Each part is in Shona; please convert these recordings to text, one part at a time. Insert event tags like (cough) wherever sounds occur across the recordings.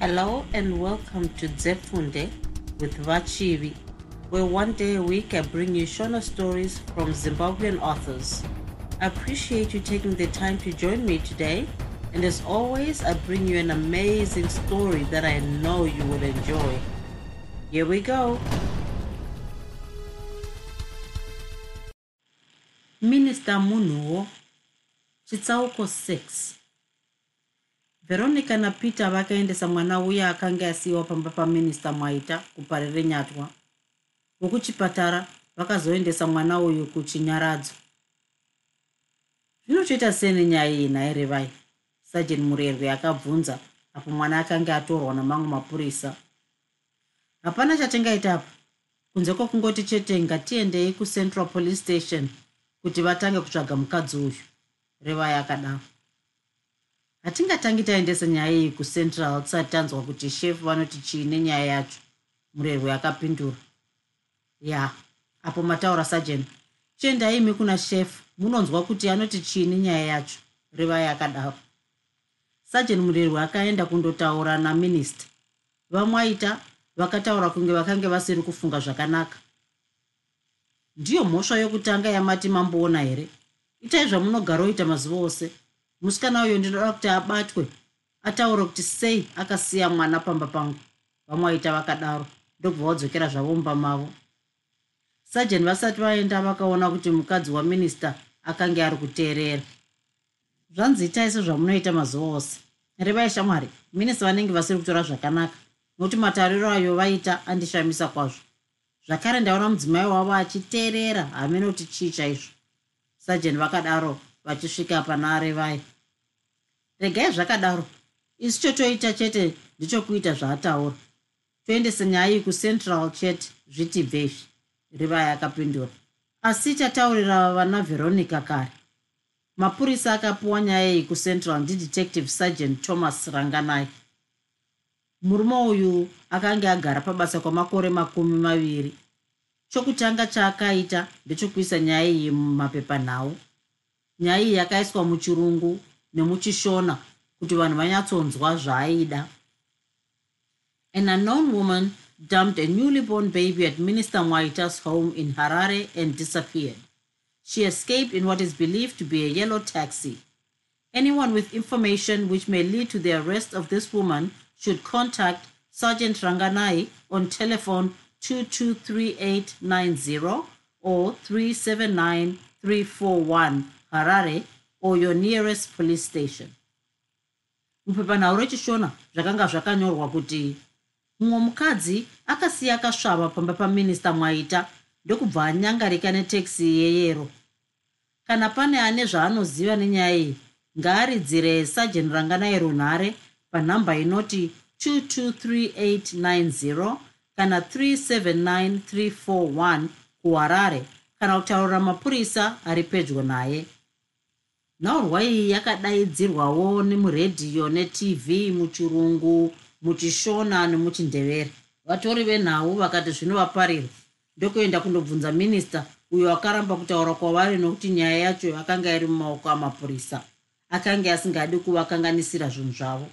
Hello and welcome to Zefunde with Vachivi, where one day a week I bring you Shona stories from Zimbabwean authors. I appreciate you taking the time to join me today, and as always, I bring you an amazing story that I know you will enjoy. Here we go. Minister Munuo, chitsauko 6 veronica napeter vakaendesa mwana uya akanga asiyiwa pamba paminista mwaita kuparire nyatwa. Vokuchipatara vakazoendesa mwana uyu kuchinyaradzo zvinotoita sene nyaya iyi nhaere vai sajeni murerwe akabvunza apo mwana akanga atorwa namamwe mapurisa. Hapana chatingaita apa. Kunze kwokungoti chete ngatiendei kucentral police station kuti vatange kutsvaga mukadzi uyu. Revai akadaro hatingatangi taendesa nyaya iyi kucentral tisati tanzwa kuti shefu vanoti chii nenyaya yacho murerwe akapindura. Ya apo mataura sajen chiendaimi kuna shefu munonzwa kuti anoti chii nenyaya yacho revai akadaro sajen murerwe akaenda kundotaura naminista vamwaita vakataura kunge vakange vasiri kufunga zvakanaka. Ndiyo mhosva yokutanga yamati mamboona here? Itai zvamunogara oita mazuva ose musikana uyo ndinoda kuti abatwe ataura kuti sei akasiya mwana pamba pangu. Vamwe vaita vakadaro ndobva vadzokera zvavo mumba mavo sajeni vasati vaenda vakaona kuti mukadzi waminista akanga ari kuteerera. Zvanzi itai sezvamunoita mazuva ose. Revai shamwari minista vanenge vasiri kutora zvakanaka nokuti matariro ayo vaita andishamisa kwazvo. Zvakare ndaona mudzimai wavo achiteerera hamene kuti chii chaizvo. Sajeni vakadaro vachisvika pana arevai regai zvakadaro. Isi chotoita chete ndichokuita zvaataura. Toendesa nyaya iyi kucentral chete zvitibvezvi rivai akapindura asi chataurira vana veronica kare. Mapurisa akapiwa nyaya iyi kucentral ndidetective sergent thomas ranganai. Murume uyu akanga agara pabasa kwamakore makumi maviri. Chokutanga chaakaita ndechokuisa nyaya iyi mumapepanhau nyaya iyi yakaiswa muchirungu nemuchishona kuti vanhu vanyatsonzwa zvaaida. An unknown woman dumped a newly born baby at minister mwaita's home in harare and disappeared. She escaped in what is believed to be a yellow taxi. Anyone with information which may lead to the arrest of this woman should contact sergeant ranganai on telephone 223890 or 379341 harare or your nearest police station. Mupepanhau rechishona zvakanga zvakanyorwa kuti mumwe mukadzi akasiya akasvava pamba paminista mwaita ndokubva anyangarika neteksi yeyero. Kana pane ane zvaanoziva nenyaya iyi ngaaridzire sajeni ranganai runhare panhamba inoti 223890 kana 379341 kuharare kana kutaurira mapurisa ari pedyo naye nhaurwa iyi yakadaidzirwawo nemuredhiyo netv muchirungu muchishona nemuchindevere. Vatori venhau vakati zvinovaparirwa ndokuenda kundobvunza minista uyo akaramba kutaura kwavari nokuti nyaya yacho akanga iri mumaoko amapurisa. Akanga asingadi kuvakanganisira zvinhu zvavo.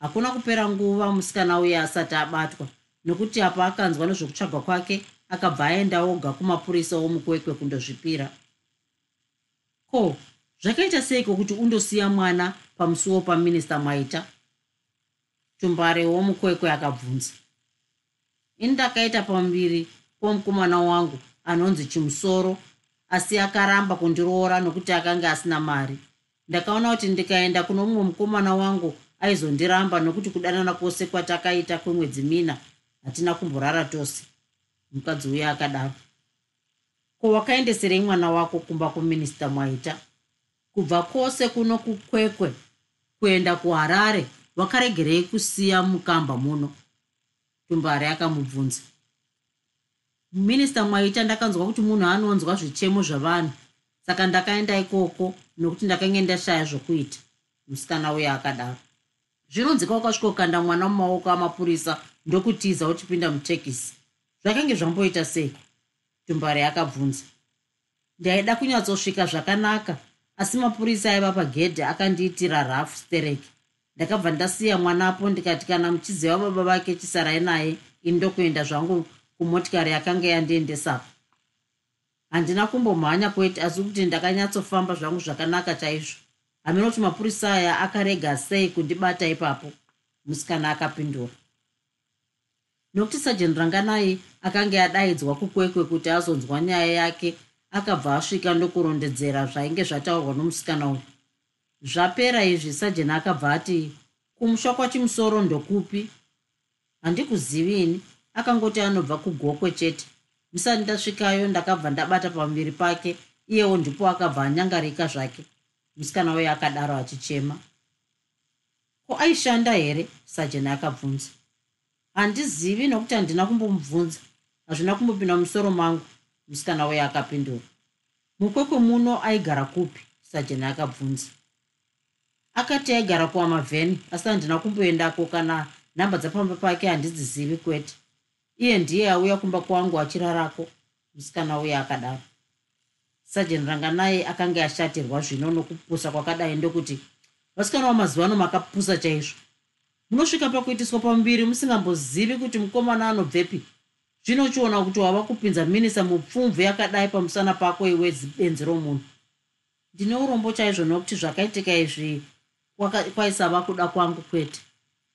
Hakuna kupera nguva musikana uye asati abatwa nokuti apo akanzwa nezvokutsvagwa kwake akabva aenda oga kumapurisa womukwekwe kundozvipira. Ko zvakaita seiko kuti undosiya mwana pamusuwo paminista mwaita tumbare womukwekwe akabvunza. Ini ndakaita pambiri pomukomana wangu anonzi chimusoro asi akaramba kundiroora nokuti akanga asina mari. Ndakaona kuti ndikaenda kuno mumwe mukomana wangu aizondiramba nokuti kudanana kwose kwatakaita kwemwedzi mina hatina kumborara tose. Mukadzi uya akadaro. Ko wakaendeserei mwana wako kumba kuminista mwaita kubva kwose kuno kukwekwe kuenda kuharare wakaregerei kusiya mukamba muno. Tumbare akamubvunza. Minista mwaita ndakanzwa kuti munhu anonzwa zvichemo zvavanhu. Saka ndakaenda ikoko nokuti ndakange ndashaya zvokuita. Musikana uye akadaro. Zvinonzika wakasvikokanda mwana mumaoko amapurisa ndokutiza uchipinda mutekisi zvakange zvamboita sei? Tumbare akabvunza. Ndaida kunyatsosvika zvakanaka asi mapurisa aiva pagedhe akandiitira rafu stereki ndakabva ndasiya mwanapo ndikati kana muchiziva baba vake chisarai naye ini ndokuenda zvangu kumotikari yakanga yandiendesapo handina kumbomhanya kwete asi kuti ndakanyatsofamba zvangu zvakanaka chaizvo. Hamina kuti mapurisa aya akarega sei kundibata ipapo? Musikana akapindura. Nokuti sajeni ranganai akanga adaidzwa kukwekwe kuti azonzwa nyaya yake akabva asvika ndokurondedzera zvainge zvataurwa nomusikana uyu. Zvapera izvi sajeni akabva ati kumusha kwachimusoro ndokupi? Handikuzivini akangoti anobva kugokwe chete. Musati ndasvikayo ndakabva ndabata pamuviri pake iyewo ndipo akabva anyangarika zvake. Musikana uyo akadaro achichema. Ko aishanda here? sajeni akabvunza. Handizivi nokuti handina kumbomubvunza. Hazvina kumbopinda musoro mangu musikana uyo akapindura mukwekwe muno aigara kupi? Sajeni akabvunza. Akati aigara kuamavheni asi handina kumboendako kana nhamba dzapamba pake handidzizivi kwete. Iye ndiye auya kumba kwangu achirarako musikana uyo akadaro. Sajeni ranga naye akanga ashatirwa zvino nokupusa kwakadai ndokuti vasikana vamazuva ano makapusa chaizvo. Munosvika pakuitiswa pamuviri musingambozivi kuti mukomana anobvepi zvino uchiona kuti wava kupinza minisa mupfumvu yakadai pamusana pako iwe benzi romunhu. Ndine urombo chaizvo nokuti zvakaitika izvi kwaisava kuda kwangu kwete.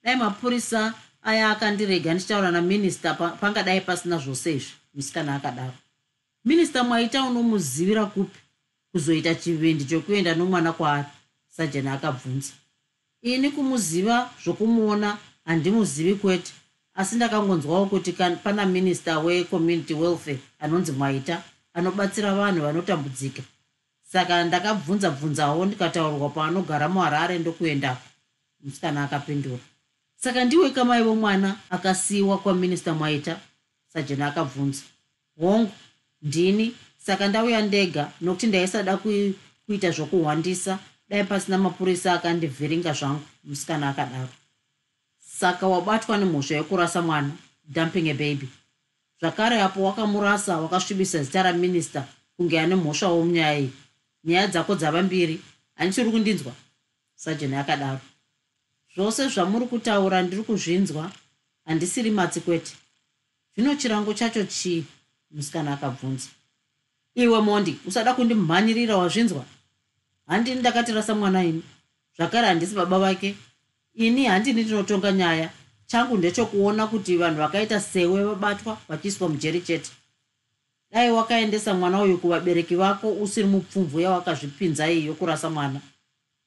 Dai mapurisa aya akandirega ndichitaura naminista pangadai pasina zvose izvi musikana akadaro. Minista mwaita unomuzivira kupi? Kuzoita chivindi chokuenda nomwana kwaari sajeni akabvunza. Ini kumuziva zvokumuona handimuzivi kwete asi ndakangonzwawo kuti pana minista wecommunity welfare anonzi mwaita anobatsira vanhu vanotambudzika. Saka ndakabvunza bvunzawo ndikataurirwa paanogara muharare ndokuendako musikana akapindura. Saka ndiwe kamai vomwana akasiyiwa kwaminista mwaita? Sajeni akabvunza. Hongu ndini. Saka ndauya ndega nokuti ndaisada kuita zvokuhwandisa. Dai pasina mapurisa akandivhiringa zvangu musikana akadaro saka wabatwa nemhosva yekurasa mwana dumping ababy zvakare apo wakamurasa wakasvibisa zita raminista kunge ane mhosvawo munyaya iyi nyaya dzako dzava mbiri handichiri kundinzwa sajeni akadaro. Zvose zvamuri kutaura ndiri kuzvinzwa handisiri matsi kwete. Zvino chirango chacho chii? Musikana akabvunza. Iwe mondi usada kundimhanyirira wazvinzwa? Handini ndakatirasa mwana ini. Zvakare handisi baba vake ini handini ndinotonga nyaya. Changu ndechokuona kuti vanhu vakaita sewe vabatwa vachiiswa mujeri chete. Dai wakaendesa mwana uyu kuvabereki vako usiri mupfumvu yawakazvipinza iyi yokurasa mwana.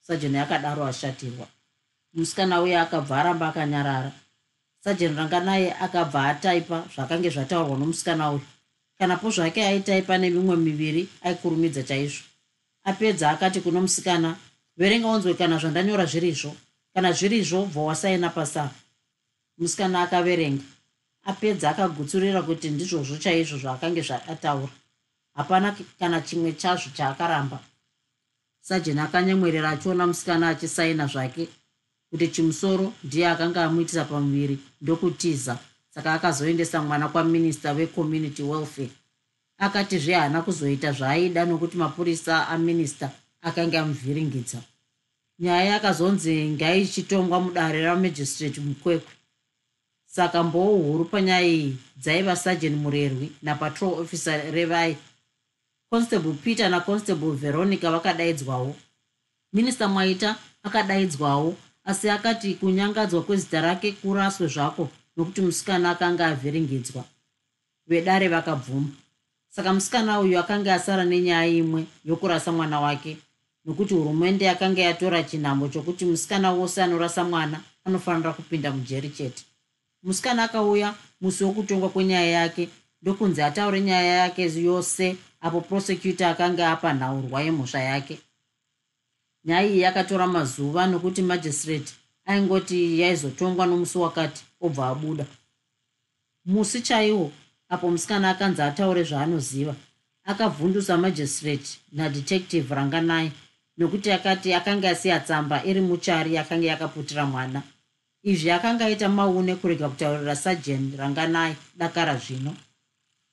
Sajeni akadaro ashatirwa. Musikana uye akabva aramba akanyarara. Sajeni ranga naye akabva ataipa zvakange zvataurwa nomusikana uyu. Kana po zvake aitaipa nemimwe miviri aikurumidza chaizvo. Apedza akati kuno musikana verenga unzwe kana zvandanyora zvirizvo kana zvirizvo bva wasaina pasa musikana akaverenga apedza akagutsurira kuti ndizvozvo chaizvo zvaakange zvaataura hapana kana chimwe chazvo chaakaramba. Sajeni akanyemwerera achiona musikana achisaina zvake kuti chimusoro ndiye akanga amuitisa pamuviri ndokutiza. Saka akazoendesa mwana kwaminista wecommunity welfare. Akatizve haana kuzoita zvaaida nokuti mapurisa aminista akanga amuvhiringidza nyaya yakazonzi ngaichitongwa mudare ramajistrate mukwekwe. Saka mboo huru panyaya iyi dzaiva sajeni murerwi napatrol officer revai. Constable peter naconstable veronica vakadaidzwawo. Minista mwaita akadaidzwawo asi akati kunyangadzwa kwezita rake kuraswe zvako nokuti musikana akanga avhiringidzwa. Vedare vakabvuma. Saka musikana uyu akanga asara nenyaya imwe yokurasa mwana wake nokuti hurumende yakanga yatora chinhambo chokuti musikana wose anorasa mwana anofanira kupinda mujeri chete. Musikana akauya musi wokutongwa kwenyaya yake ndokunzi ataure nyaya yake yose apo prosecutor akanga apa nhaurwa yemhosva yake. Nyaya iyi yakatora mazuva nokuti magistrate aingoti yaizotongwa nomusi wakati obva abuda. Musi chaiwo apo musikana akanzi ataure zvaanoziva akavhundusa magistrate nadetective ranganai nokuti akati akanga asiya tsamba iri muchari yakanga yakaputira mwana. Izvi akanga aita maune kurega kutaurira sajeni ranganai dakara zvino.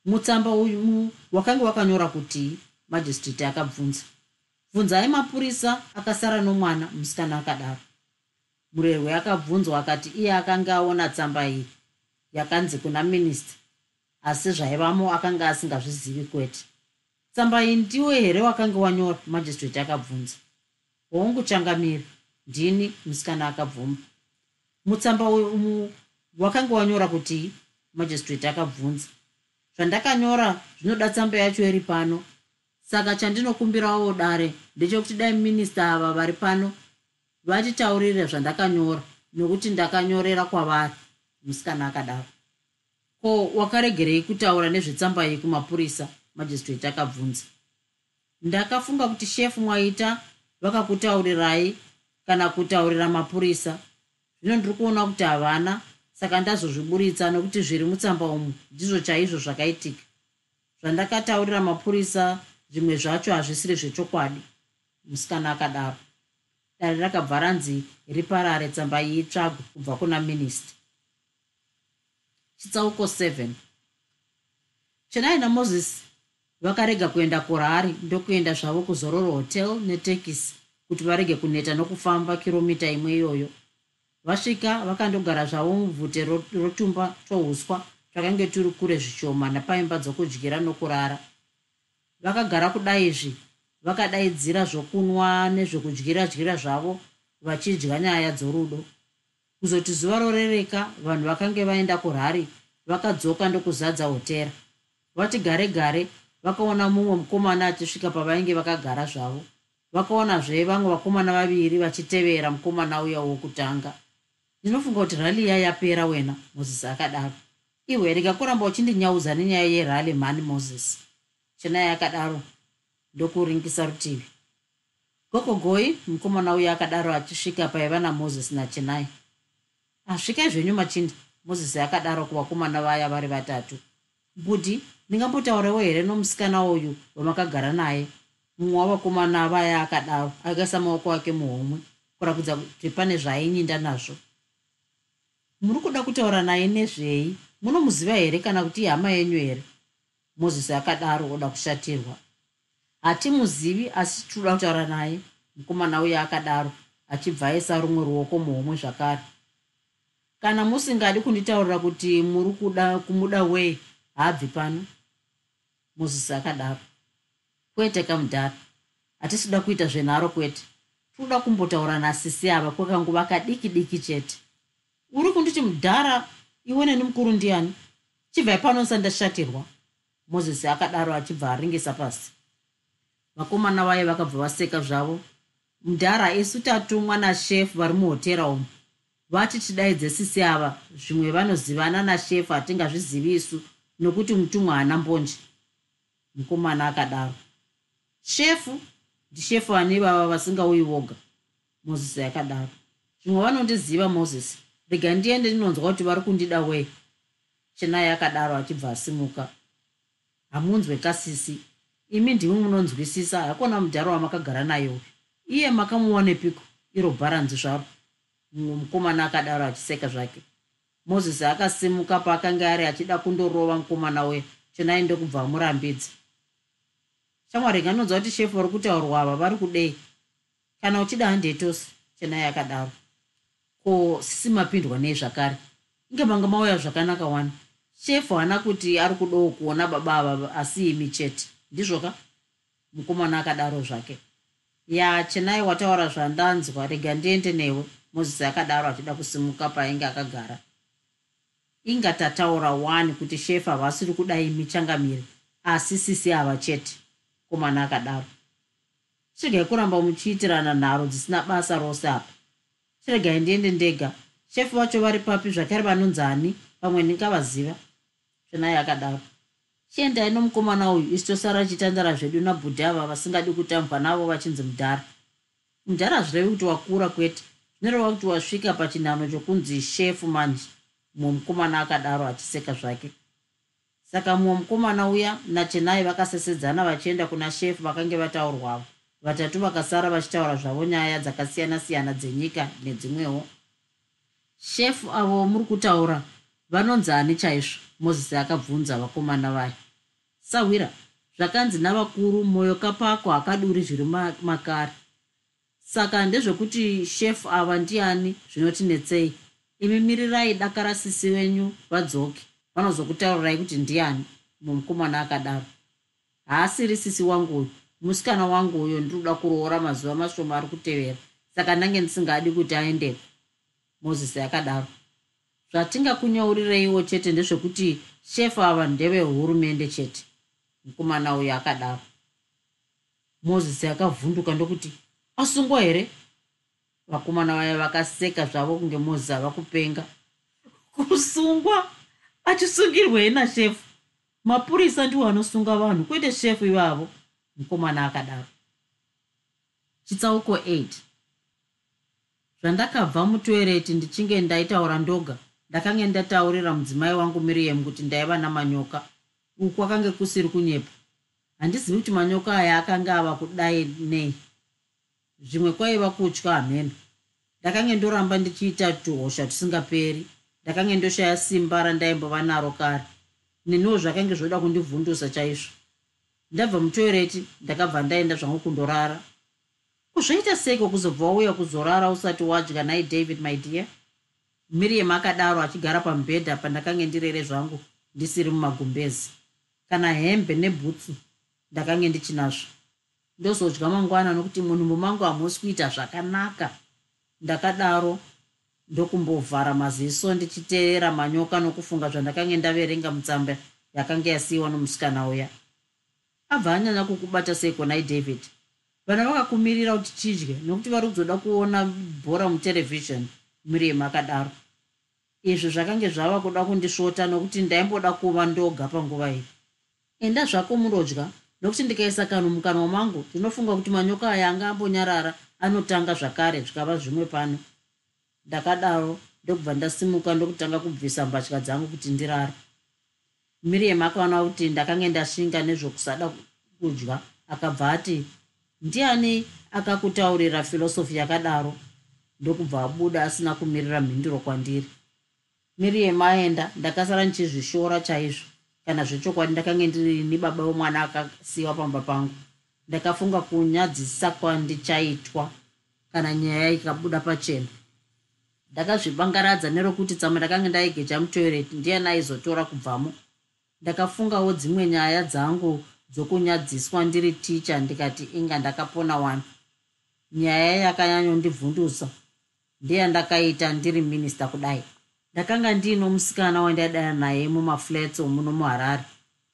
Mutsamba uyu wakanga wakanyora kuti magistrate akabvunza. Bvunzai mapurisa akasara nomwana musikana akadaro. Murerwe akabvunzwa akati iye akanga aona tsamba iyi yakanzi kuna minista asi zvaivamo akanga asingazvizivi kwete tsamba iyi ndiwe here wakanga wanyora majistrate akabvunza? Hongu changamiri ndini musikana akabvuma. Mutsamba umu wakanga wanyora kuti majistrate akabvunza. Zvandakanyora zvinoda tsamba yacho iri pano. Saka chandinokumbirawo dare ndechekuti dai minista ava vari pano vatitaurire zvandakanyora nokuti ndakanyorera kwavari musikana akadaro. Ko wakaregerei kutaura nezvetsamba iyi kumapurisa majistrate akabvunza. Ndakafunga kuti shefu mwaita vakakutaurirai kana kutaurira mapurisa. Zvino ndiri kuona kuti havana saka ndazozviburitsa nokuti zviri mutsamba umu ndizvo chaizvo zvakaitika. Zvandakataurira mapurisa zvimwe zvacho hazvisiri zvechokwadi. Musikana akadaro. Dare rakabva ranzi riparare tsamba iyi itsvagwe kubva kuna minista chitsauko 7 chenai namozisi vakarega kuenda kurari ndokuenda zvavo kuzororo hotel netekisi kuti varege kuneta nokufamba kiromita imwe iyoyo. Vasvika vakandogara zvavo mubvute rotumba twouswa twakange turi kure zvishoma napaimba dzokudyira nokurara. Vakagara kudaizvi vakadaidzira zvokunwa nezvekudyira dyira zvavo vachidya nyaya dzorudo. Kuzoti zuva rorereka vanhu vakange vaenda kurhari vakadzoka ndokuzadza hotera. Vati gare gare vakaona mumwe mukomana achisvika pavainge vakagara zvavo. Vakaonazve vamwe vakomana vaviri vachitevera mukomana uya wokutanga. Ndinofunga kuti rali iya yapera wena mozisi akadaro. Ihwe rikakuramba uchindinyaudza nenyaya yerali mhani mozisi chenai akadaro ndokuringisa rutivi. Gokogoi mukomana uya akadaro achisvika paiva namozisi nachenai asvikai zvenyu machindi mozisi akadaro kuvakomana vaya vari vatatu mbudi ndingambotaurawo here nomusikana uyu wamakagara naye? Mumwe wavakomana vaya akadaro akaisa maoko ake muhomwe kurakudza kuti pane zvainyinda nazvo. Muri kuda kutaura naye nezvei? Munomuziva here kana kuti ihama yenyu here? Mozisi akadaro oda kushatirwa. Hatimuzivi asi tinoda kutaura naye mukomana uye akadaro achibva aisa rumwe ruoko muhomwe zvakare. Kana musingadi kunditaurira kuti muri kuda kumuda wei haabvi pano. Mozisi akadaro. Kwete kamudhara. Hatisida kuita zvenharo kwete. Toda kumbotaura nasisi ava kwakanguva kadiki diki chete. Uri kunditi mudhara iwe neni mukuru ndiani? Chibvai pano sandashatirwa mozisi akadaro achibva aringisa pasi. Vakomana vaye vakabva vaseka zvavo. Mudhara isu tatumwa nashefu vari muhotera umu. Vati tidaidze sisi ava zvimwe vanozivana nashefu hatingazvizivi isu nokuti mutumwa haana mbonje mukomana akadaro. Shefu ndishefu ane vava vasingauyi voga mozisi akadaro. Zvimwe vanondiziva mozisi rega ndiende ndinonzwa kuti vari kundida wei? Chenai akadaro achibva asimuka. Hamunzwe kasisi imi ndimi munonzwisisa hakuna mudharo wamakagara uyu iye makamuonepiko iro bharanzi zvaro. Mumwe mukomana akadaro achiseka zvake mozisi akasimuka paakanga ari achida kundorova mukomana we chenai ndokubva amurambidza shamwari nganonzwa kuti shefu vari kutaurwa ava vari kudei? Kana uchida handetosi chenai akadaro ko sisimapindwa nei zvakare? Inge manga mauya zvakanaka wani? Shefu haana kuti ari kudawo kuona baba ava asi imi chete. Ndizvoka mukomana akadaro zvake. Ya chenai wataura zvandanzwa. Rega ndiende newe. Mozisi akadaro achida kusimuka paainge akagara inga tataura wani kuti shefu havasiri kuda imi changamiri asi sisi ava chete komana akadaro. Chiregai kuramba muchiitirana nharo dzisina basa rose apa. Chiregai ndiende ndega. Shefu vacho vari papi zvakare vanonzani pamwe ndingavaziva zvenai akadaro. Chiendai nomukomana uyu isi tosara chitandara zvedu nabhudhi ava vasingadi kutambwa navo vachinzi mudhara. Mudhara hazvirevi kuti wakura kwete. Zvinoreva kuti wasvika pachinhano chokunzi shefu manje mumwe mukomana akadaro achiseka zvake. Saka mumwe mukomana uya nachenai vakasesedzana vachienda kuna shefu vakange vataurwavo vatatu vakasara vachitaura zvavo nyaya dzakasiyana-siyana dzenyika nedzimwewo. Shefu avo muri kutaura vanonzi ani chaizvo? Mozisi akabvunza vakomana vayo sawira zvakanzi navakuru mwoyo kapako hakaduri zviri makare. Saka ndezvekuti shefu ava ndiani zvinotinetsei imi mirirai dakara sisi wenyu vadzoke. Vanozokutaurirai kuti ndiani mumukomana akadaro. Haasiri sisi wangu uyu. Musikana wangu uyo ndinoda kuroora mazuva mashoma ari kutevera saka ndange ndisingadi kuti aendeko mozisi akadaro. Zvatingakunyauriraiwo chete ndezvekuti shefu ava ndevehurumende chete. Mukomana uyo akadaro. Mozisi akavhunduka ndokuti asungwa here vakomana vaya vakaseka zvavo kunge mozisi ava kupenga kusungwa? Achisungirwei nashefu mapurisa ndiwo anosunga vanhu kwete shefu ivavo? Mukomana akadaro. Chitsauko 8 zvandakabva mutoereti ndichinge ndaitaura ndoga ndakange ndataurira mudzimai wangu miriam kuti ndaiva namanyoka. Uku akange kusiri kunyepa. Handizivi kuti manyoka aya akanga ava kudai nei zvimwe kwaiva kutya hamene ndakange ndoramba ndichiita tuhosha tusingaperi ndakange ndoshaya simba randaimbova naro kare. Neniwo zvakange zvoda kundivhundusa chaizvo. Ndabva mutoireti ndakabva ndaenda zvangu kundorara. Kuzvoita seiko kuzobva wauya kuzorara usati wadya nai david my dear? Miriam akadaro achigara pamubhedha pandakange ndirere zvangu ndisiri mumagumbezi. Kana hembe nebhutsu ndakange ndichinazvo ndozodya mangwana nokuti munhu mumangu hamusi kuita zvakanaka. Ndakadaro ndokumbovhara maziso ndichiteerera manyoka nokufunga zvandakange ndaverenga mutsamba yakanga yasiyiwa nomusikana uya. Abva anyanya kukubata seiko nai david vana vakakumirira kuti tidye nokuti vari kuzoda kuona bhora muterevhizhoni miriam akadaro. Izvi zvakange zvava kuda kundisvota nokuti ndaimboda kuva ndoga panguva iyi. Enda zvako munodya nokuti ndikaisa kanhu mukanwa mangu ndinofunga kuti manyoka aya anga ambonyarara anotanga zvakare zvikava zvimwe pano. Ndakadaro ndokubva ndasimuka ndokutanga kubvisa mbatya dzangu kuti ndirara miriam akaona kuti ndakange ndashinga nezvokusada kudya akabva ati ndiani akakutaurira filosofi yakadaro? Ndokubva abuda asina kumirira mhinduro kwandiri. Miriam aenda ndakasara ndichizvishora chaizvo kana zvechokwadi ndakange ndirini baba wemwana akasiyiwa pamba pangu. Ndakafunga kunyadzisa kwandichaitwa kana nyaya ikabuda pachena. Ndakazvibangaradza nerokuti tsama ndakange ndaigecha mutoireti ndiyani aizotora kubvamo. Ndakafungawo dzimwe nyaya dzangu dzokunyadziswa ndiri ticha ndikati inga ndakapona wani? Nyaya yakanyanyondibvundusa ndeyandakaita ndiri minista kudai ndakanga ndiino musikana wandaidana naye mumaflats omuno muharare.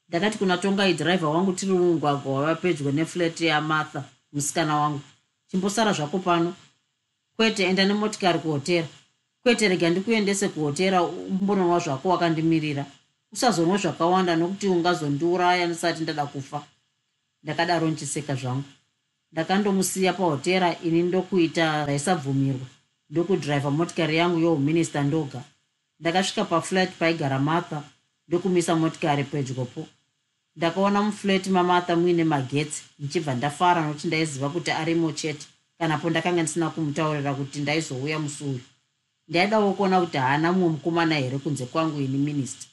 Ndakati kuna tongai dhiraivha wangu tiri mumugwagwa wava pedyo neflat yamartha musikana wangu. Chimbosara zvako pano. Kwete enda nemotikari kuhotera. Kwete rega ndikuendese kuhotera umbononwa zvako wakandimirira. Usazonwa zvakawanda nokuti ungazondiuraya ndisati ndada kufa. Ndakadaro nchiseka zvangu. Ndakandomusiya pahotera ini ndokuita zvaisabvumirwa ndokudhiraivha motikari yangu youminista ndoga ndakasvika paflat paigara martha ndokumisa motikari pedyopo ndakaona muflat mamartha muine magetsi ndichibva ndafara nokuti ndaiziva kuti arimo chete kanapo ndakanga ndisina kumutaurira kuti ndaizouya musi uyu ndaidawo kuona kuti haana mumwe mukomana here kunze kwangu ini minista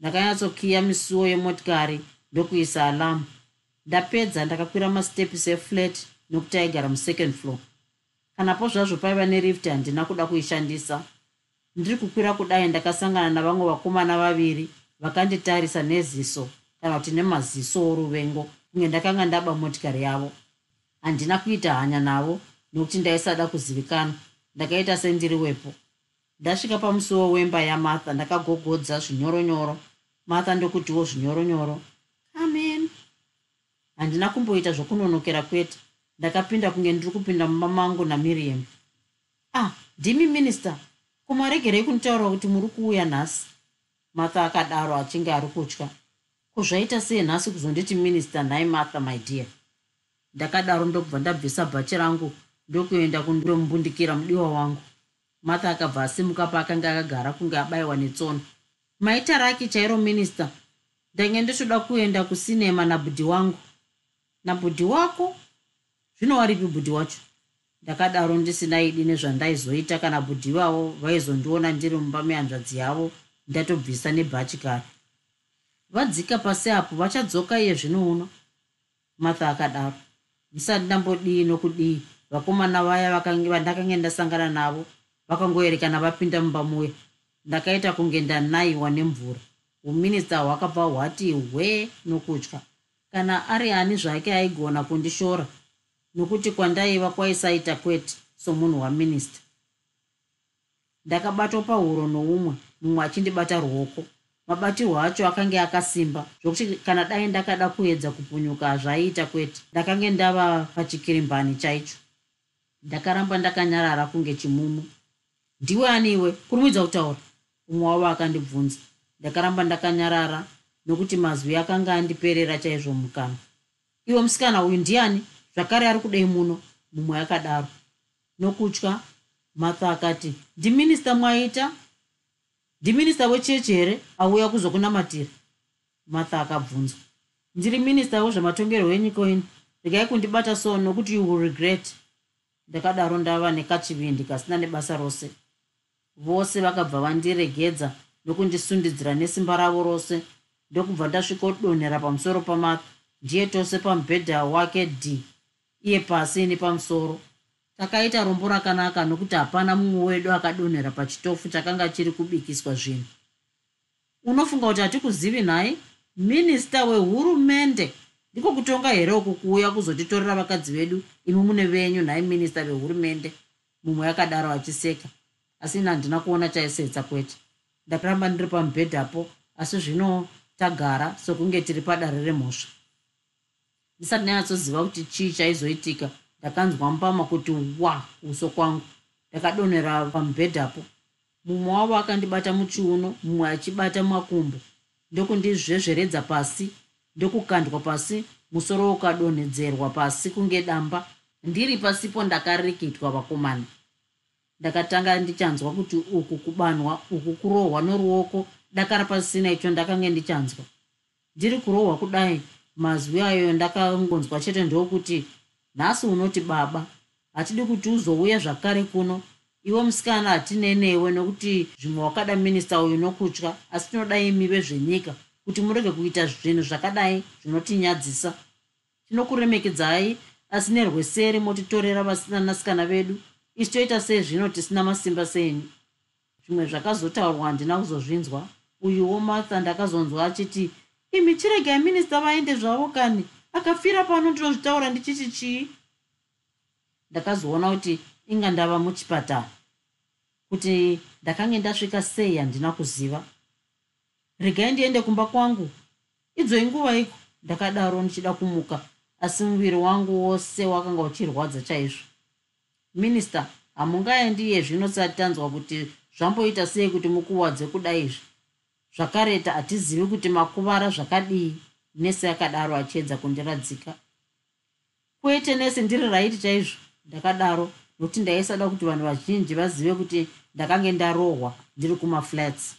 ndakanyatsokiya misuwo yemotikari ndokuisa alamu. Ndapedza ndakakwira mastepisi eflat nokuti aigara musecond floor. Kanapo zvazvo paiva nerift handina kuda kuishandisa ndiri kukwira kudai ndakasangana navamwe vakomana vaviri vakanditarisa neziso kana kuti nemaziso oruvengo kunge ndakanga ndaba motikari yavo. Handina kuita hanya navo nokuti ndaisada kuzivikanwa. Ndakaita sendiri wepo ndasvika pamusuwo wemba yamartha ndakagogodza zvinyoronyoro. Martha ndokutiwo zvinyoronyoro. Amen handina kumboita zvokunonokera kwete. Ndakapinda kunge ndiri kupinda mumba mangu namiriam. Ah ndimi minista kumaregerei kunitaura kuti muri kuuya nhasi martha akadaro achinge ari kutya. Kuzvaita sei nhasi kuzonditi minista nhai martha my dear? Ndakadaro ndobva ndabvisa bhachi rangu ndokuenda kundombundikira mudiwa wangu. Martha akabva asimuka paakanga akagara kunge abayiwa netsono maita raki chairo minista ndange ndichoda kuenda kusinema nabhudhi wangu. Nabhudhi wako? Zvino waripi bhudhi wacho ndakadaro ndisinaidi nezvandaizoita kana bhudhi ivavo vaizondiona ndiri mumba mehanzvadzi yavo ndatobvisa nebhachi kare. Vadzika pasi apo vachadzoka iye zvino uno. Martha akadaro ndisati ndambodii nokudii? Vakomana vaya vandakanga ndasangana navo vakangoerekana vapinda mumba muya. Ndakaita kunge ndanayiwa nemvura. Uminista hwakabva hwati hwe nokutya kana ari ani zvake aigona kundishora nokuti kwandaiva kwaisaita kwete somunhu waminista ndakabatwa pahuro noumwe mumwe achindibata ruoko. Mabatirwo acho akanga akasimba zvokuti kana dai ndakada kuedza kupunyuka zvaiita kwete ndakange ndava pachikirimbani chaicho. Ndakaramba ndakanyarara kunge chimumu. Ndiwe aniwe kurumidza kutaura? Umwe wavo akandibvunza. Ndakaramba ndakanyarara nokuti mazwi akanga andiperera chaizvo mukana. Iwe musikana uyu ndiani zvakare ari kudei muno? Mumwe akadaro. Nokutya martha akati ndiminista mwaita? Ndiminista wechechi here? Auya kuzokunamatira. Martha akabvunzwa ndiri minista wezvematongerwo enyika ino regai kundibata so nokuti you will regret. Ndakadaro ndava nekachivindi kasina nebasa rose. Vose vakabva vandiregedza nokundisundidzira nesimba ravo rose. Ndokubva ndasvikodonhera pamusoro pamatha ndiye tose pamubhedha wake d iye pasi ini pamusoro. Takaita rombo rakanaka nokuti hapana mumwe wedu akadonhera pachitofu chakanga chiri kubikiswa zvinhu. Unofunga kuti hatikuzivi nhai minista wehurumende ndiko kutonga here uku kuuya kuzotitorera vakadzi vedu imi mune venyu nhai minista vehurumende mumwe akadaro achiseka. Asi ina handina kuona chaisetsa kwete. Ndakaramba ndiri pamubhedhapo asi zvino tagara sokunge tiri padare remhosva ndisati ndanyatsoziva kuti chii chaizoitika. Ndakanzwa mbama kuti wa uso kwangu. Ndakadonhera pamubhedhapo mumwe wavo akandibata muchiuno mumwe achibata makumbo. Ndokundizvezveredza pasi ndokukandwa pasi musoro ukadonhedzerwa pasi kunge damba. Ndiri pasipo ndakarikitwa vakomana. Ndakatanga ndichanzwa kuti uku kubanwa uku kurohwa noruoko. Dakara pasina icho ndakanga ndichanzwa. Ndiri kurohwa kudai mazwi ayo ndakangonzwa chete ndokuti nhasi unoti baba hatidi kuti uzouya zvakare kuno. Iwe musikana hatinenewe nokuti zvimwe wakada minista uyu nokutya asi tinoda imi vezvenyika kuti murege kuita zvinhu zvakadai zvinotinyadzisa. Tinokuremekedzai asi nerweseri motitorera vasinanasikana vedu. Isi toita sei zvino tisina masimba senyu? Zvimwe zvakazotaurwa handina kuzozvinzwa. Uyuwo martha ndakazonzwa achiti imi chiregai minista vaende zvavo kani? Akafira pano ndinozvitaura ndichiti chii? Ndakazoona kuti inga ndava muchipatara. Kuti ndakange ndasvika sei handina kuziva? Regai ndiende kumba kwangu. Idzoi nguva iko ndakadaro ndichida kumuka asi muviri wangu wose wakanga uchirwadza chaizvo. Minista hamungaendiye zvino sati tanzwa kuti zvamboita sei kuti mukuwadze kudaizvi zvakareta hatizivi kuti makuvara zvakadii. Nese akadaro achiedza kundiradzika. Kwete nese ndiri raiti chaizvo ndakadaro. Nokuti ndaisada kuti vanhu vazhinji vazive kuti ndakange ndarohwa ndiri kumaflats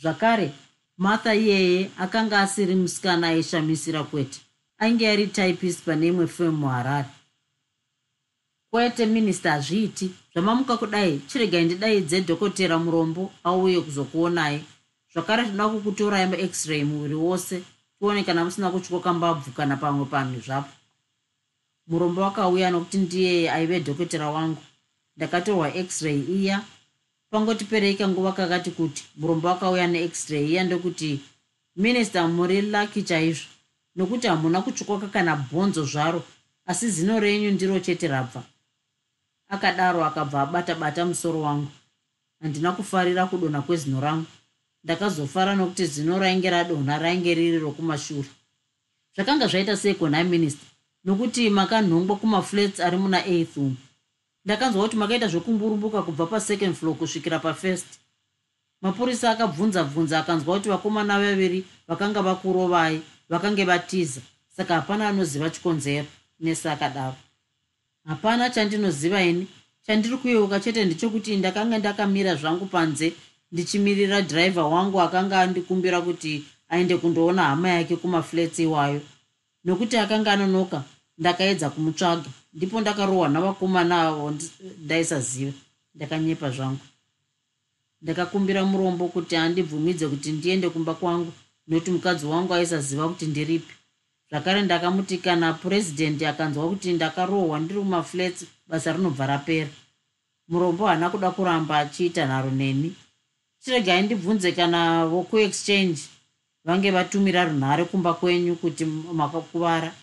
zvakare martha iyeye akanga asiri musikana aishamisira kwete. Ainge ari typist pane imwe femu muharare kwete minista hazviiti. Zvamamuka kudai chiregai ndidaidze dhokotera murombo auye kuzokuonai zvakare tinoda kukutorai maexray muviri wose tione kana musina kutyoka mbabvu kana pamwe panhu zvapo. Murombo wakauya nokuti ndiye aive dhokotera wangu. Ndakatorwa exray iya pangotipereika nguva kakati kuti murombo wakauya neexray iya ndokuti minista muri laki chaizvo. Nokuti hamuna kutyoka kana bhonzo zvaro asi zino renyu ndiro chete rabva. Akadaro akabva abata bata musoro wangu. Handina kufarira kudonha kwezino rangu ndakazofara nokuti zino rainge radonha rainge riri rokumashure. Zvakanga zvaita seikona minista nokuti makanhongwa kumaflats ari muna eighth um ndakanzwa kuti makaita zvekumburumbuka kubva pasecond floor kusvikira pafirst. Mapurisa akabvunza bvunza akanzwa kuti vakomana vaviri vakanga vakurovai vakange vatiza. Saka hapana anoziva chikonzero nese akadaro. Hapana chandinoziva ini. Chandiri kuyeuka chete ndechekuti ndakanga ndakamira zvangu panze ndichimirira dhiraivha wangu akanga andikumbira kuti aende kundoona hama yake kumaflets iwayo. Nokuti akanga anonoka ndakaedza kumutsvaga. Ndipo ndakarohwa navakomana avo ndaisaziva ndakanyepa zvangu. Ndakakumbira murombo kuti andibvumidze kuti ndiende kumba kwangu nokuti mukadzi wangu aisaziva kuti ndiripi. Zvakare ndakamuti kana purezidendi akanzwa kuti ndakarohwa ndiri mumaflats basa rinobva rapera. Murombo haana kuda kuramba achiita nharo neni chiregai ndibvunze kana vokuexchange vange vatumira runhare kumba kwenyu kuti makakuvara.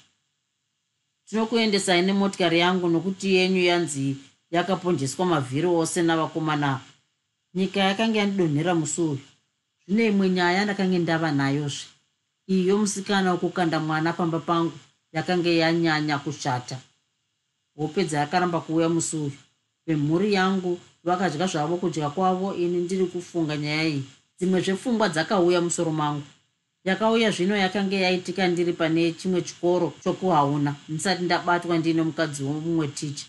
Tinokuendesai nemotikari yangu nokuti yenyu yanzi yakaponjeswa mavhiri ose navakomana. Nyika yakanga yandidonhera musi uyu zvine imwe nyaya ndakange ndava nayozve. Iyo musikana wokukanda mwana pamba pangu yakanga yanyanya kushata. Hope dzayakaramba kuuya musi uyu vemhuri yangu vakadya zvavo kudya kwavo ini ndiri kufunga nyaya iyi. Dzimwe zvepfungwa dzakauya musoro mangu. Yakauya zvino yakanga yaitika ndiri pane chimwe chikoro chokuhauna. Ndisati ndabatwa ndiine mukadzi womumwe ticha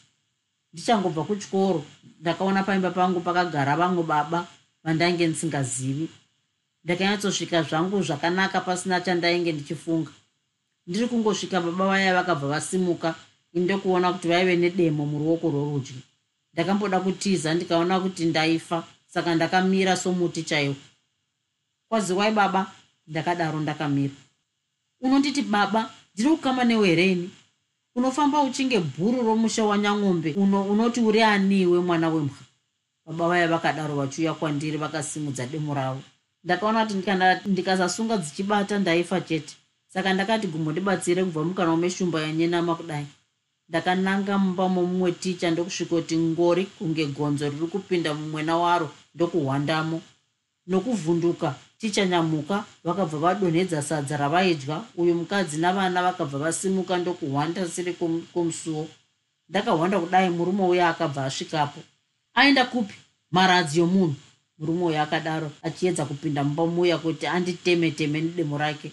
ndichangobva kuchikoro ndakaona paimba pangu pakagara vamwe baba vandainge ndisingazivi. Ndakanyatsosvika zvangu zvakanaka pasina chandainge ndichifunga. Ndiri kungosvika baba vaya vakabva vasimuka indokuona kuti vaive nedemo muruoko rworudyi ndakamboda kutiza ndikaona kuti ndaifa. Saka ndakamira somuti chaiwo. Kwaziwai baba ndakadaro ndakamira. Unonditi baba ndiri kukamba newe hereni unofamba uchinge bhuru romusha wanyang'ombe uno unoti uri aniwe mwana wemwa baba vaya vakadaro vachiuya kwandiri vakasimudza demo ravo. Ndakaona kuti kana ndikasasunga dzichibata ndaifa chete. Saka ndakati gumbondibatsire kubva mukana womeshumba yanyenama kudai ndakananga mumba momumwe ticha ndokusvikoti ngori kunge gonzo riri kupinda mumwena waro ndokuhwandamo. Nokuvhunduka tichanyamuka vakabva vadonhedza sadza ravaidya uyu mukadzi navana vakabva vasimuka ndokuhwanda siri kwomusuwo ndakahwanda kudai murume uya akabva asvikapo. Aenda kupi? Maradzi yomunhu. Murume uyo akadaro achiedza kupinda mumba muya kuti anditeme teme nedemo rake.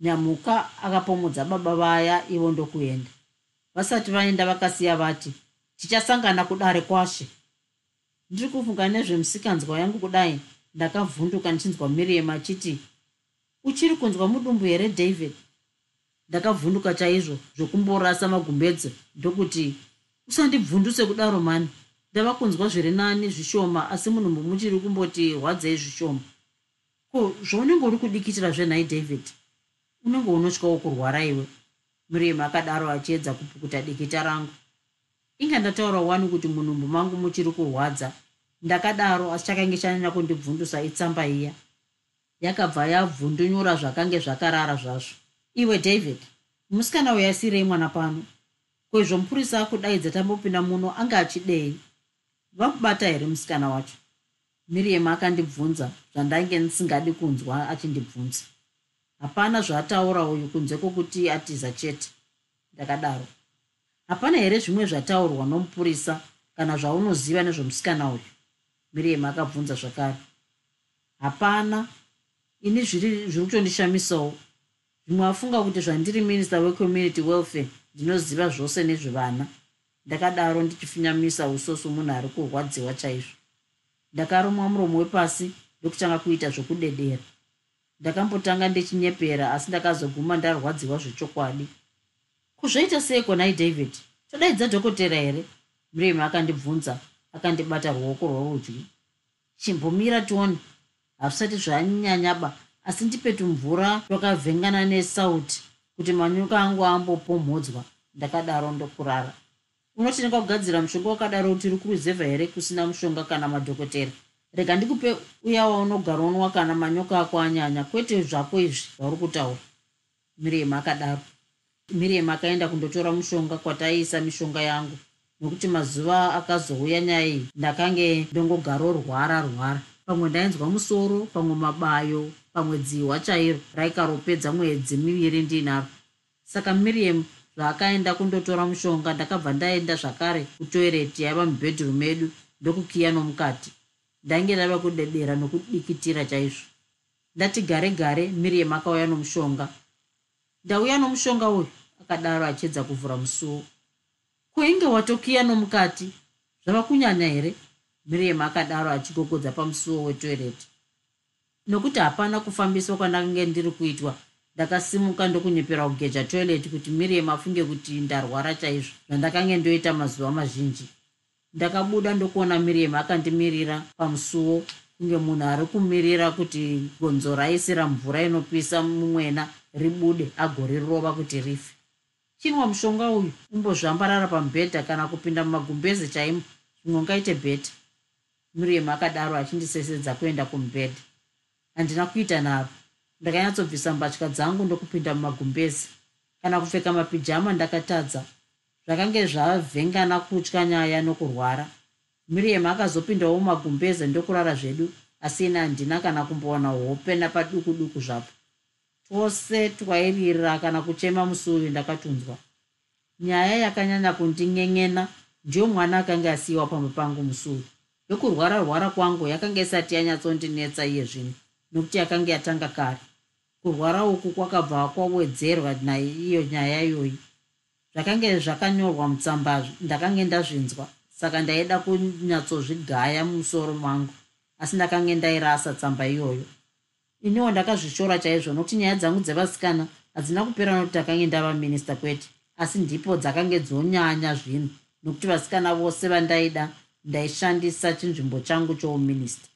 Nyamuka akapomodza baba vaya ivo ndokuenda vasati vaenda vakasiya vati tichasangana kudare kwashe. Ndiri kufunga nezvemusikanzwa yangu kudai ndakavhunduka ndichinzwa miriam achiti uchiri kunzwa mudumbu here david? Ndakavhunduka chaizvo zvokumborasa magumbedzi ndokuti usandibvunduse kudaro mani. Ndava kunzwa zviri nani zvishoma asi munhumbu muchiri kumboti rwadzei zvishoma. Ko zvaunenge uri kudikitira zvenhai david? Unenge unotyawo kurwara iwe miriam akadaro achiedza kupukuta dikita rangu. Inga ndataura wani kuti munhumbu mangu muchiri kurwadza. Ndakadaro asi chakange chanyanya kundibvundusa itsamba iya. Yakabva yabvundunyura zvakange zvakarara zvazvo. Iwe david musikana uyasirei mwana pano? Kwezvo mupurisa akudaidza tambopinda muno anga achidei? Vakubata here musikana wacho? Miriam akandibvunza zvandange ndisingadi kunzwa achindibvunza hapana zvaataura uyu kunze kwokuti atiza chete. Ndakadaro. Hapana here zvimwe zvataurwa nomupurisa kana zvaunoziva nezvomusikana uyu? Miriam akabvunza zvakare. Hapana. Ini zviri kutondishamisawo zvimwe afunga kuti zvandiri minista wecommunity welfare ndinoziva zvose nezvevana. Ndakadaro ndichifinyamisa usoso munhu ari kurwadziwa chaizvo. Ndakarumwa muromo wepasi ndokutanga kuita zvokudedera ndakambotanga ndichinyepera asi ndakazoguma ndarwadziwa zvechokwadi. Kuzvoita seiko nai david todaidza dhokotera here? Miriam akandibvunza akandibata ruoko rworudyi. Chimbomira tione. Hazvisati zvanyanyaba asi ndipetu mvura twakavhengana nesauti kuti manyuka angu ambopomhodzwa ndakadaro ndokurara. Unoti ndingagadzira mushonga wakadaro kuti uri kuruzevha here kusina mushonga kana madhokotera rega ndikupe uya waunogara unwa kana manyoka ako anyanya kwete zvako izvi zvauri kutaura. Miriam akadaro. Miriam akaenda kundotora mushonga kwataiisa mishonga yangu nokuti mazuva akazouya nyaya iyi ndakange ndongogaro rwara rwara. Pamwe ndainzwa musoro pamwe mabayo pamwe dzihwa chairo raikaropedza mwedzi miviri ndinaro. Saka miriam zvaakaenda kundotora mushonga ndakabva ndaenda zvakare kutoireti yaiva mubhedroom edu ndokukiya nomukati ndainge ndava kudedera nokudikitira chaizvo. Ndati gare gare miriam akauya nomushonga. Ndauya nomushonga uyu akadaro achiedza kuvhura musuwo kuinge watokiya nomukati zvava kunyanya here? Miriam akadaro achigogodza pamusuwo wetoireti. Nokuti hapana kufambiswa kwandange ndiri kuitwa. Ndakasimuka ndokunyepera kugeja toireti kuti miriam afunge kuti ndarwara chaizvo zvandakange ndoita mazuva mazhinji ndakabuda ndokuona miriam akandimirira pamusuwo. Kunge munhu ari kumirira kuti gonzo raisira mvura inopisa mumwena ribude agorirova kuti rife. Chinwa mushonga uyu umbozvambarara pamubhedha kana kupinda mumagumbezi chaimo? Zvimwe ungaite bheta miriam akadaro achindisesedza kuenda kumubhedha. Handina kuita naro. Ndakanyatsobvisa mbatya dzangu ndokupinda mumagumbezi kana kupfeka mapijama ndakatadza zvakange zvavhengana kutya nyaya nokurwara. Miriam akazopindawo mumagumbezi ndokurara zvedu asi ine handina kana kumbowana hope napaduku duku zvapo. Twose twairira kana kuchema musi uyu ndakatunzwa. Nyaya yakanyanya kundin'en'ena ndiyo mwana akanga asiyiwa pamwe pangu musi uyu yokurwara rwara kwangu yakanga isati yanyatsondinetsa iye zvino nokuti yakanga yatanga kare. Kurwara uku kwakabva kwawedzerwa naiyo nyaya iyoyi zvakanga zvakanyorwa mutsamba ndakange ndazvinzwa. Saka ndaida kunyatsozvigaya mumusoro mangu asi ndakange ndairasa tsamba iyoyo. Iniwo ndakazvishora chaizvo nokuti nyaya dzangu dzevasikana hadzina kupera nokuti akange ndava minista kwete asi ndipo dzakange dzonyanya zvino nokuti vasikana vose vandaida ndaishandisa chinzvimbo changu chouminista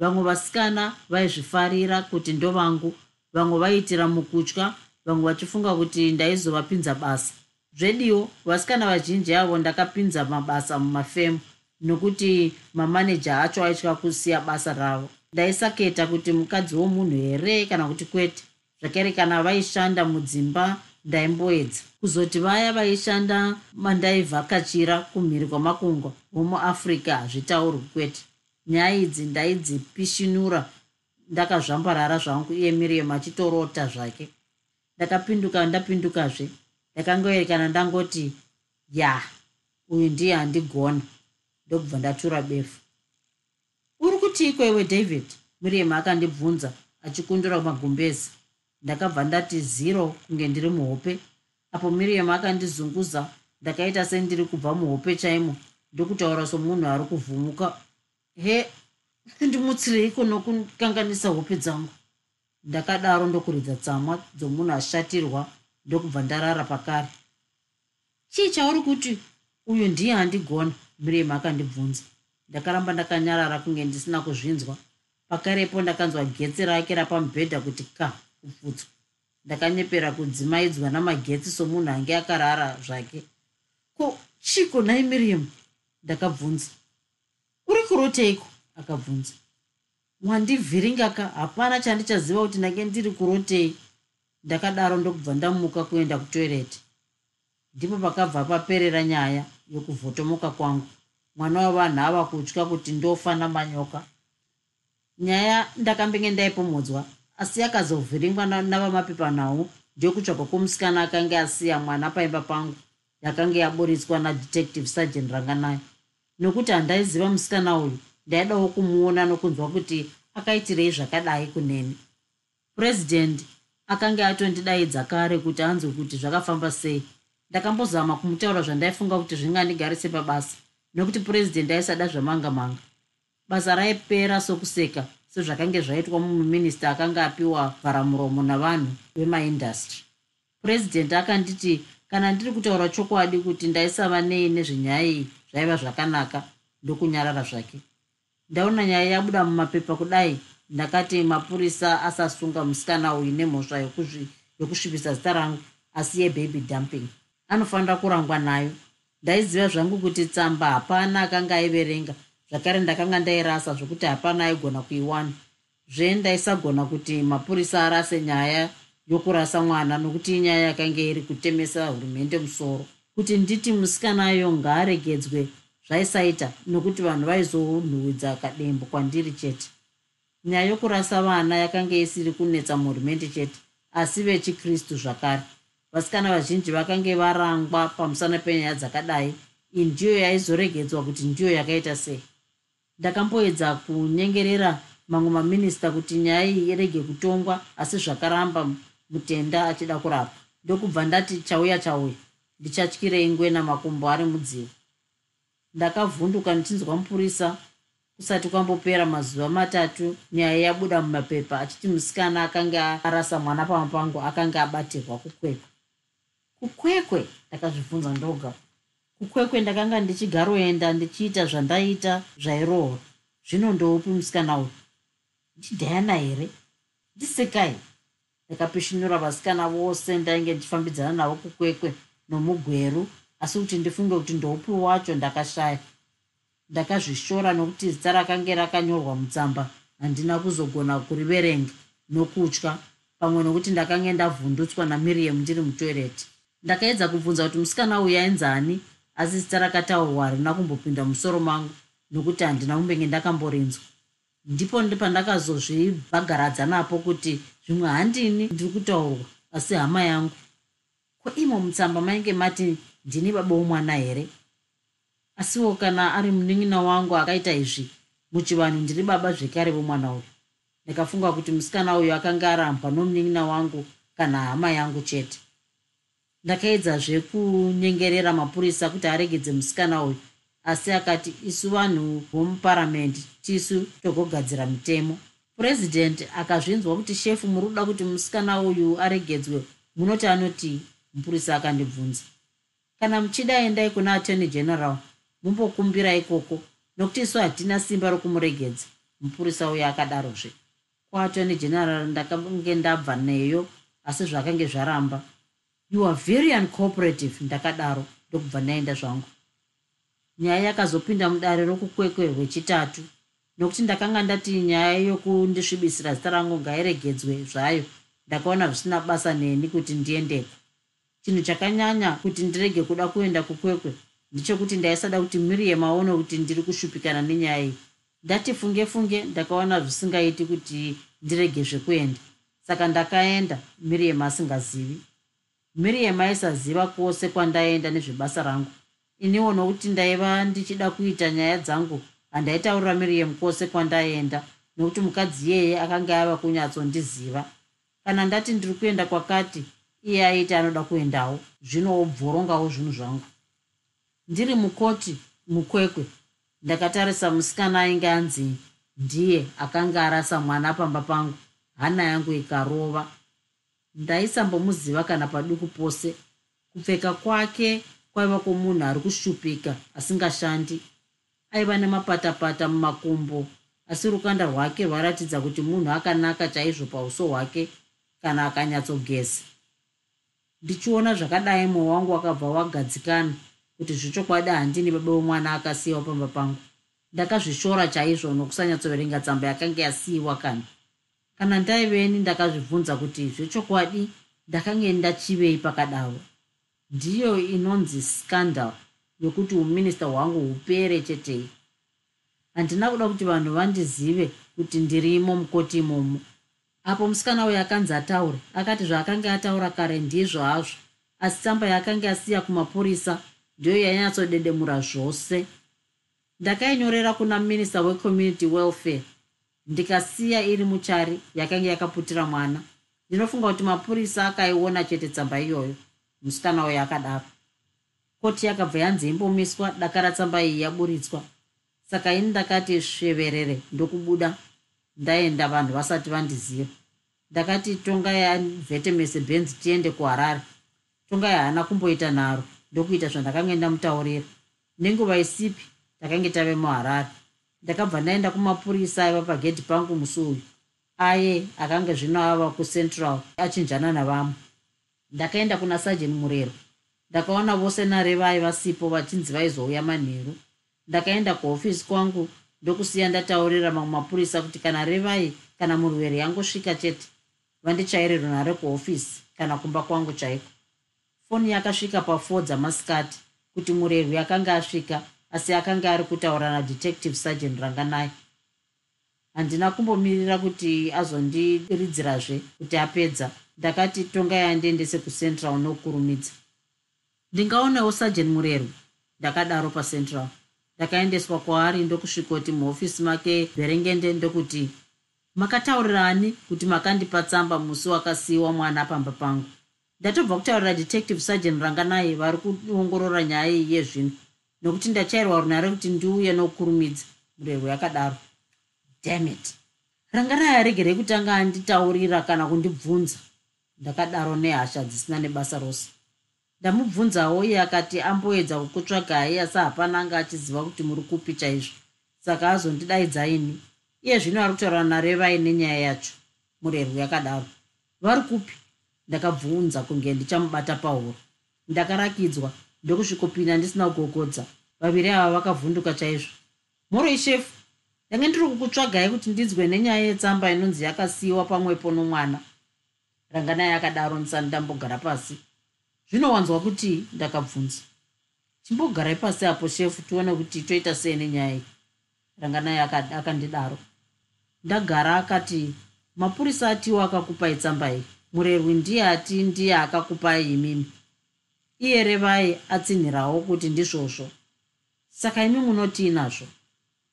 vamwe vasikana vaizvifarira kuti ndovangu vamwe vaiitira mukutya vamwe vachifunga kuti ndaizovapinza basa. Zvediwo vasikana vazhinji avo ndakapinza mabasa mumafemu nokuti mamaneja acho aitya kusiya basa ravo. Ndaisaketa kuti mukadzi womunhu here kana kuti kwete? Zvakare kana vaishanda mudzimba ndaimboedza. Kuzoti vaya vaishanda mandaivhakachira kumhiri kwamakungwa womuafrica hazvitaurwi kwete. Nyaya idzi ndaidzipishinura ndakazvambarara zvangu iye miriam achitorota zvake ndakapinduka ndapindukazve. Ndakangoerekana ndangoti ya uyu ndiye handigona ndokubva ndatura befu. Uri kuti ikwewe david? Miriam akandibvunza achikundura magumbezi. Ndakabva ndati ziro kunge ndiri muhope. Apo miriam akandizunguza ndakaita sendiri kubva muhope chaimo. Ndokutaura somunhu ari kuvhumuka he (laughs) kundimutsireiko nokukanganisa hope dzangu ndakadaro ndokuridza tsamwa dzomunhu ashatirwa ndokubva ndarara pakare. Chii chauri kuti uyu ndiye handigona miriam akandibvunza. Ndakaramba ndakanyarara kunge ndisina kuzvinzwa. Pakarepo ndakanzwa getsi rake rapamubhedha kuti ka kupfutswa ndakanyepera kudzimaidzwa namagetsi somunhu ange akarara zvake. Ko chiko nai miriam ndakabvunza. Uri kuroteiko? Akabvunza wandivhiringaka hapana chandichaziva kuti ndange ndiri kurotei. Ndakadaro ndokubva ndamuka kuenda kutoireti ndipo pakabva paperera nyaya yokuvhotomoka kwangu mwana wavanhu ava kutya kuti ndofa namanyoka. Nyaya ndakambenge ndaipomodzwa asi yakazovhiringwa navamapepanhau ndokutsvagwa kwomusikana akanga asiya mwana paimba pangu yakanga yaburitswa nadetective sergeant ranganai. Nokuti handaiziva musikana uyu ndaidawo kumuona nokunzwa kuti akaitirei zvakadai kuneni purezidendi akanga atondidaidza kare kuti anzwe kuti zvakafamba sei. Ndakambozama kumutaura zvandaifunga kuti zvingandigarise pabasa nokuti purezidendi aisada zvamanga manga basa raipera sokuseka sezvakange zvaitwa mumuminista akanga apiwa vharamuromo navanhu vemaindastry purezidendi akanditi kana ndiri kutaura chokwadi kuti ndaisava nei nezvenyaya iyi zvaiva zvakanaka ndokunyarara zvake ndaona nyaya yabuda mumapepa kudai. Ndakati mapurisa asasunga musikana uyu nemhosva yokusvibisa zita rangu asi yebaby dumping. Anofanira kurangwa nayo. Ndaiziva zvangu kuti tsamba hapana akanga aiverenga. Zvakare ndakanga ndairasa zvokuti hapana aigona kuiwana. Zvendaisagona kuti mapurisa arase nyaya yokurasa mwana nokuti inyaya yakanga iri kutemesa hurumende musoro. Kuti nditi musikanayo ngaaregedzwe zvaisaita nokuti vanhu vaizonhuhwidza kadembo kwandiri chete. Nyaya yokurasa vana yakanga isiri kunetsa muhurumende chete asi vechikristu zvakare. Vasikana vazhinji vakange varangwa pamusana penyaya dzakadai iyi ndiyo yaizoregedzwa kuti ndiyo yakaita sei. Ndakamboedza kunyengerera mamwe maminista kuti nyaya iyi irege kutongwa asi zvakaramba mutenda achida kurapa ndokubva ndati chauya chauya ndichatyirei ngwena makumbo ari mudziva ndakavhunduka ndichinzwa mupurisa kusati kwambopera mazuva matatu nyaya yabuda mumapepa achiti musikana akanga arasa mwana pama pangu akanga abatirwa kukwekwe. Kukwekwe ndakazvibvunza ndoga. Kukwekwe ndakanga ndichigaroenda ndichiita zvandaita zvairohwa zvino ndoupi musikana uyu? Ndidhayana here? Ndisekai? Ndakapishinura vasikana vose ndainge ndichifambidzana navo kukwekwe nomugweru asi kuti ndifunge kuti ndoupi wacho ndakashaya. Ndakazvishora nokuti zita rakange rakanyorwa mutsamba handina kuzogona kuriverenga nokutya pamwe nokuti ndakange ndavhundutswa namiriam ndiri mutoireti. Ndakaedza kubvunza kuti musikana uyu ainzani asi zita rakataurwa harina kumbopinda musoro mangu nokuti handina kumbenge ndakamborinzwa. Ndipo ndipandakazozvibhagaradza napo kuti zvimwe handini ndiri kutaurwa asi hama yangu. Ko imo mutsamba mainge mati ndini baba womwana here? Asiwo kana ari munin'ina wangu akaita izvi muchivanhu ndiri baba zvekare vomwana uyu. Ndikafunga kuti musikana uyu akanga arambwa nomunin'ina wangu kana hama yangu chete. Ndakaedzazve kunyengerera mapurisa kuti aregedze musikana uyu asi akati isu vanhu vomuparamendi tisu togogadzira mitemo. Purezidendi akazvinzwa kuti shefu muri kuda kuti musikana uyu aregedzwe munoti anoti mupurisa akandibvunza kana muchida endai kuna attorney general mumbokumbira ikoko nokuti isu hatina simba rokumuregedza mupurisa uyu akadarozve. Kuattorney general ndakange ndabva neyo asi zvakange zvaramba. You are very uncooperative ndakadaro ndokubva ndaenda zvangu. Nyaya yakazopinda mudare rokukwekwe rwechitatu nokuti ndakanga ndati nyaya yokundisvibisira zita rangu ngairegedzwe zvayo ndakaona zvisina basa neni kuti ndiendeko chinhu chakanyanya kuti ndirege kuda kuenda kukwekwe ndechekuti ndaisada kuti miriam aone kuti ndiri kushupikana nenyaya iyi. Ndati funge funge ndakaona zvisingaiti kuti ndirege zvekuenda. Saka ndakaenda miriam asingazivi. Miriam aisaziva kwose kwandaenda nezvebasa rangu. Iniwo nokuti ndaiva ndichida kuita nyaya dzangu handaitaurira miriam kwose kwandaenda nokuti mukadzi iyeye akanga ava kunyatsondiziva kana ndati ndiri kuenda kwakati iye aiti anoda kuendawo zvino wobvorongawo zvinhu zvangu. Ndiri mukoti mukwekwe. Ndakatarisa musikana ainge anzi ndiye akanga arasa mwana pamba pangu. Hana yangu ikarova. Ndaisambomuziva kana paduku pose. Kupfeka kwake kwaiva kwomunhu ari kushupika asingashandi. Aiva nemapatapata mumakumbo asi rukanda rwake rwaratidza kuti munhu akanaka chaizvo pauso hwake kana akanyatsogeza ndichiona zvakadai mwoyo wangu wakabva wagadzikana kuti zvechokwadi handini baba womwana akasiyiwa pamba pangu. Ndakazvishora chaizvo nokusanyatsoverenga tsamba yakanga yasiyiwa kana. Kana ndaiveni ndakazvibvunza kuti zvechokwadi ndakange ndachivei pakadaro. Ndiyo inonzi scandal yokuti uminista hwangu hupere chetei. Handina kuda kuti vanhu vandizive kuti ndirimo mukoti imomo apo musikana uyo akanzi ataure akati zvaakanga ataura kare ndizvo hazvo asi tsamba yaakanga asiya kumapurisa ndiyo yainyatsodedemura zvose. Ndakainyorera kuna minista wecommunity welfare ndikasiya iri muchari yakanga yakaputira mwana. Ndinofunga kuti mapurisa akaiona chete tsamba iyoyo musikana uyo akadaro. Koti yakabva yanzi imbomiswa dakara tsamba iyi yaburitswa saka ini ndakati sveverere ndokubuda ndaenda vanhu vasati vandiziva ndakati tongai vhetemese benzi tiende kuharare. Tongai haana kumboita nharo ndokuita zvandakanga ndamutaurira. Nenguva isipi ndakange tave muharare. Ndakabva ndaenda kumapurisa aiva pagedhi pangu musi uyu aye akanga zvino ava kucentral achinjana navamwe. Ndakaenda kuna sajeni murero. Ndakaona vose narevai vasipo vachinzi vaizouya manheru. Ndakaenda kuhofisi kwangu ndokusiya ndataurira mamwe mapurisa kuti kana revai kana murwere yangosvika chete vandichaire runhare kuhofisi kana kumba kwangu chaiko. Foni yakasvika pa4 dzamasikati kuti murerwi akanga asvika asi akanga ari kutaura nadetective sergeant ranganai handina kumbomirira kuti azondiridzirazve kuti apedza. Ndakati tongai andiendese kucentral nokurumidza. Ndingaonewo sergeant murerwi. Ndakadaro pacentral ndakaendeswa kwaari ndokusvikoti muhofisi make bherengende ndokuti makataurirani kuti makandipa tsamba musi wakasiyiwa mwana pamba pangu. Ndatobva kutaurira detective sergeant ranganai vari kuongorora nyaya iyi yezvino nokuti ndachairwa runhare kuti ndiuye nokurumidza. Murerwi yakadaro dammit ranganai aregerei kutanga anditaurira kana kundibvunza. Ndakadaro nehasha dzisina nebasa rose ndamubvunzawo iye akati amboedza kukutsvagai asi hapana anga achiziva kuti muri kupi chaizvo saka azondidaidzaini iye zvino ari kutaura narevai nenyaya yacho murerwi yakadaro. Vari kupi? Ndakabvunza kunge ndichamubata pahuro. Ndakarakidzwa ndokusvikopinda ndisina kugogodza. Vaviri ava vakavhunduka chaizvo. Moroi shefu ndange ndiri kukutsvagai kuti ndinzwe nenyaya yetsamba inonzi yakasiyiwa pamwepo nomwana. Ranganai akadaro ndisani ndambogara pasi zvinowanzwa kuti ndakabvunza. Chimbogarai pasi apo shefu tione kuti toita sei nenyaya iyi. Ranganai akandidaro. Ndagara akati mapurisa atiwo akakupai tsamba iyi. Murerwi ndiye ati ndiye akakupai imimi. Iye revai atsinhirawo kuti ndizvozvo. Saka imi munotii nazvo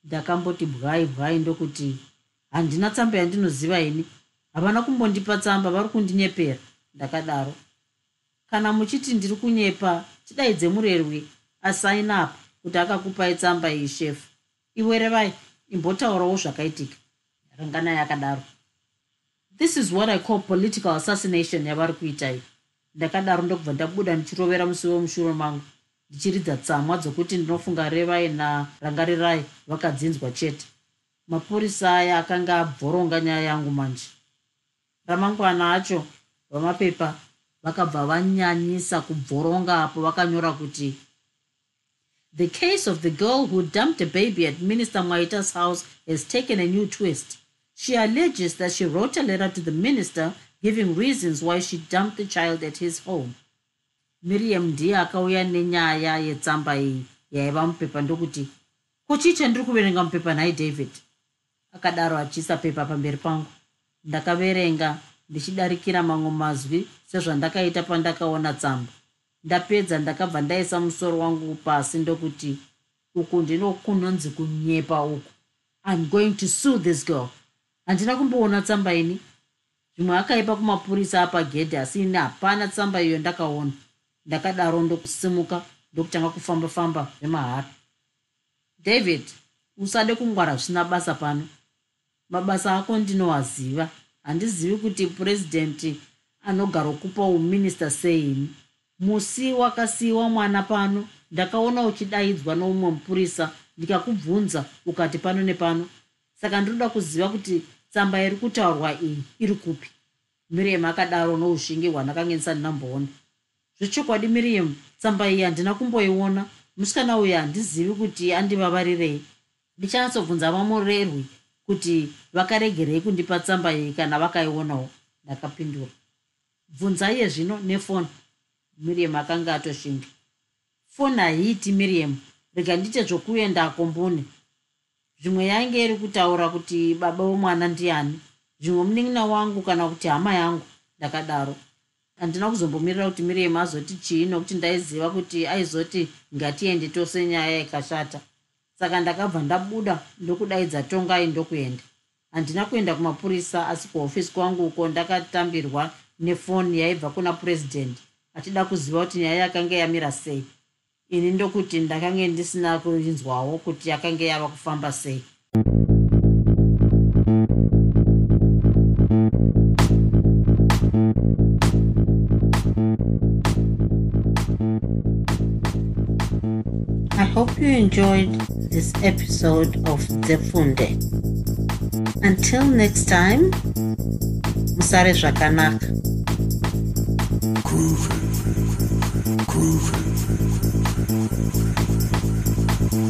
ndakamboti bwai bwai ndokuti handina tsamba yandinoziva ini. Havana kumbondipa tsamba vari kundinyepera. Ndakadaro kana muchiti ndiri kunyepa chidaidze murerwi asainapa kuti akakupai tsamba iyi shefu iwe revai imbotaurawo zvakaitika. Ranganai akadaro this is what i call political assassination yavari kuita iyi. Ndakadaro ndokubva ndabuda ndichirovera musi wemushure mangu ndichiridza tsamwa dzokuti ndinofunga revai narangarirai vakadzinzwa chete. Mapurisa aya akanga abvoronga nyaya yangu manje. Ramangwana acho vamapepa vakabva vanyanyisa kubvoronga apo vakanyora kuti the case of the girl who dumped a baby at minister mwaita's house has taken a new twist. She alleges that she wrote a letter to the minister giving reasons why she dumped the child at his home. Miriam ndiye akauya nenyaya yetsamba iyi yaiva mupepa ndokuti kuchii chandiri kuverenga mupepa nhai david? Akadaro achiisa pepa pamberi pangu. Ndakaverenga ndichidarikira mamwe mazwi sezvandakaita pandakaona tsamba. Ndapedza ndakabva ndaisa musoro wangu pasi ndokuti uku ndino kunonzi kunyepa uku. Iam going to sue this girl. Handina kumboona tsamba ini. Zvimwe akaipa kumapurisa apagedhi asi ini hapana tsamba iyo ndakaona. Ndakadaro ndokusimuka ndokutanga kufamba famba zvemahara david usade kungwara zvisina basa pano. Mabasa ako ndinowaziva handizivi kuti purezidendi anogara kupa uminista seini musi wakasiyiwa mwana pano ndakaona uchidaidzwa noumwe mupurisa ndikakubvunza ukati pano nepano. Saka ndinoda kuziva kuti tsamba iri kutaurwa iyi iri kupi? Miriam akadaro noushingi hwandakange ndisandinamboona zvechokwadi miriam tsamba iyi handina kumboiona. Musikana uyu handizivi kuti andivavarirei ndichanatsobvunza vamurerwi kuti vakaregerei kundipa tsamba iyi kana vakaionawo ndakapindura. Bvunzaiye zvino nefoni miriam akanga atoshinga. Foni haiiti miriam rega ndite zvokuenda akombune zvimwe yainge iri kutaura kuti baba womwana ndiani zvimwe munin'ina wangu kana kuti hama yangu ndakadaro. Handina kuzombomirira kuti miriam azoti chii nokuti ndaiziva kuti aizoti ngatiende tose nyaya ikashata saka ndakabva ndabuda ndokudaidza tongai ndokuenda. Handina kuenda kumapurisa asi kuhofisi kwangu uko ndakatambirwa nefoni yaibva kuna purezidendi achida kuziva kuti nyaya yakanga yamira sei. Ini ndokuti ndakange ndisina kuinzwawo kuti yakanga yava kufamba sei. I hope you enjoyed this episode of the Zefunde. Until next time, Musare Zvakanaka. Groovy. Groovy.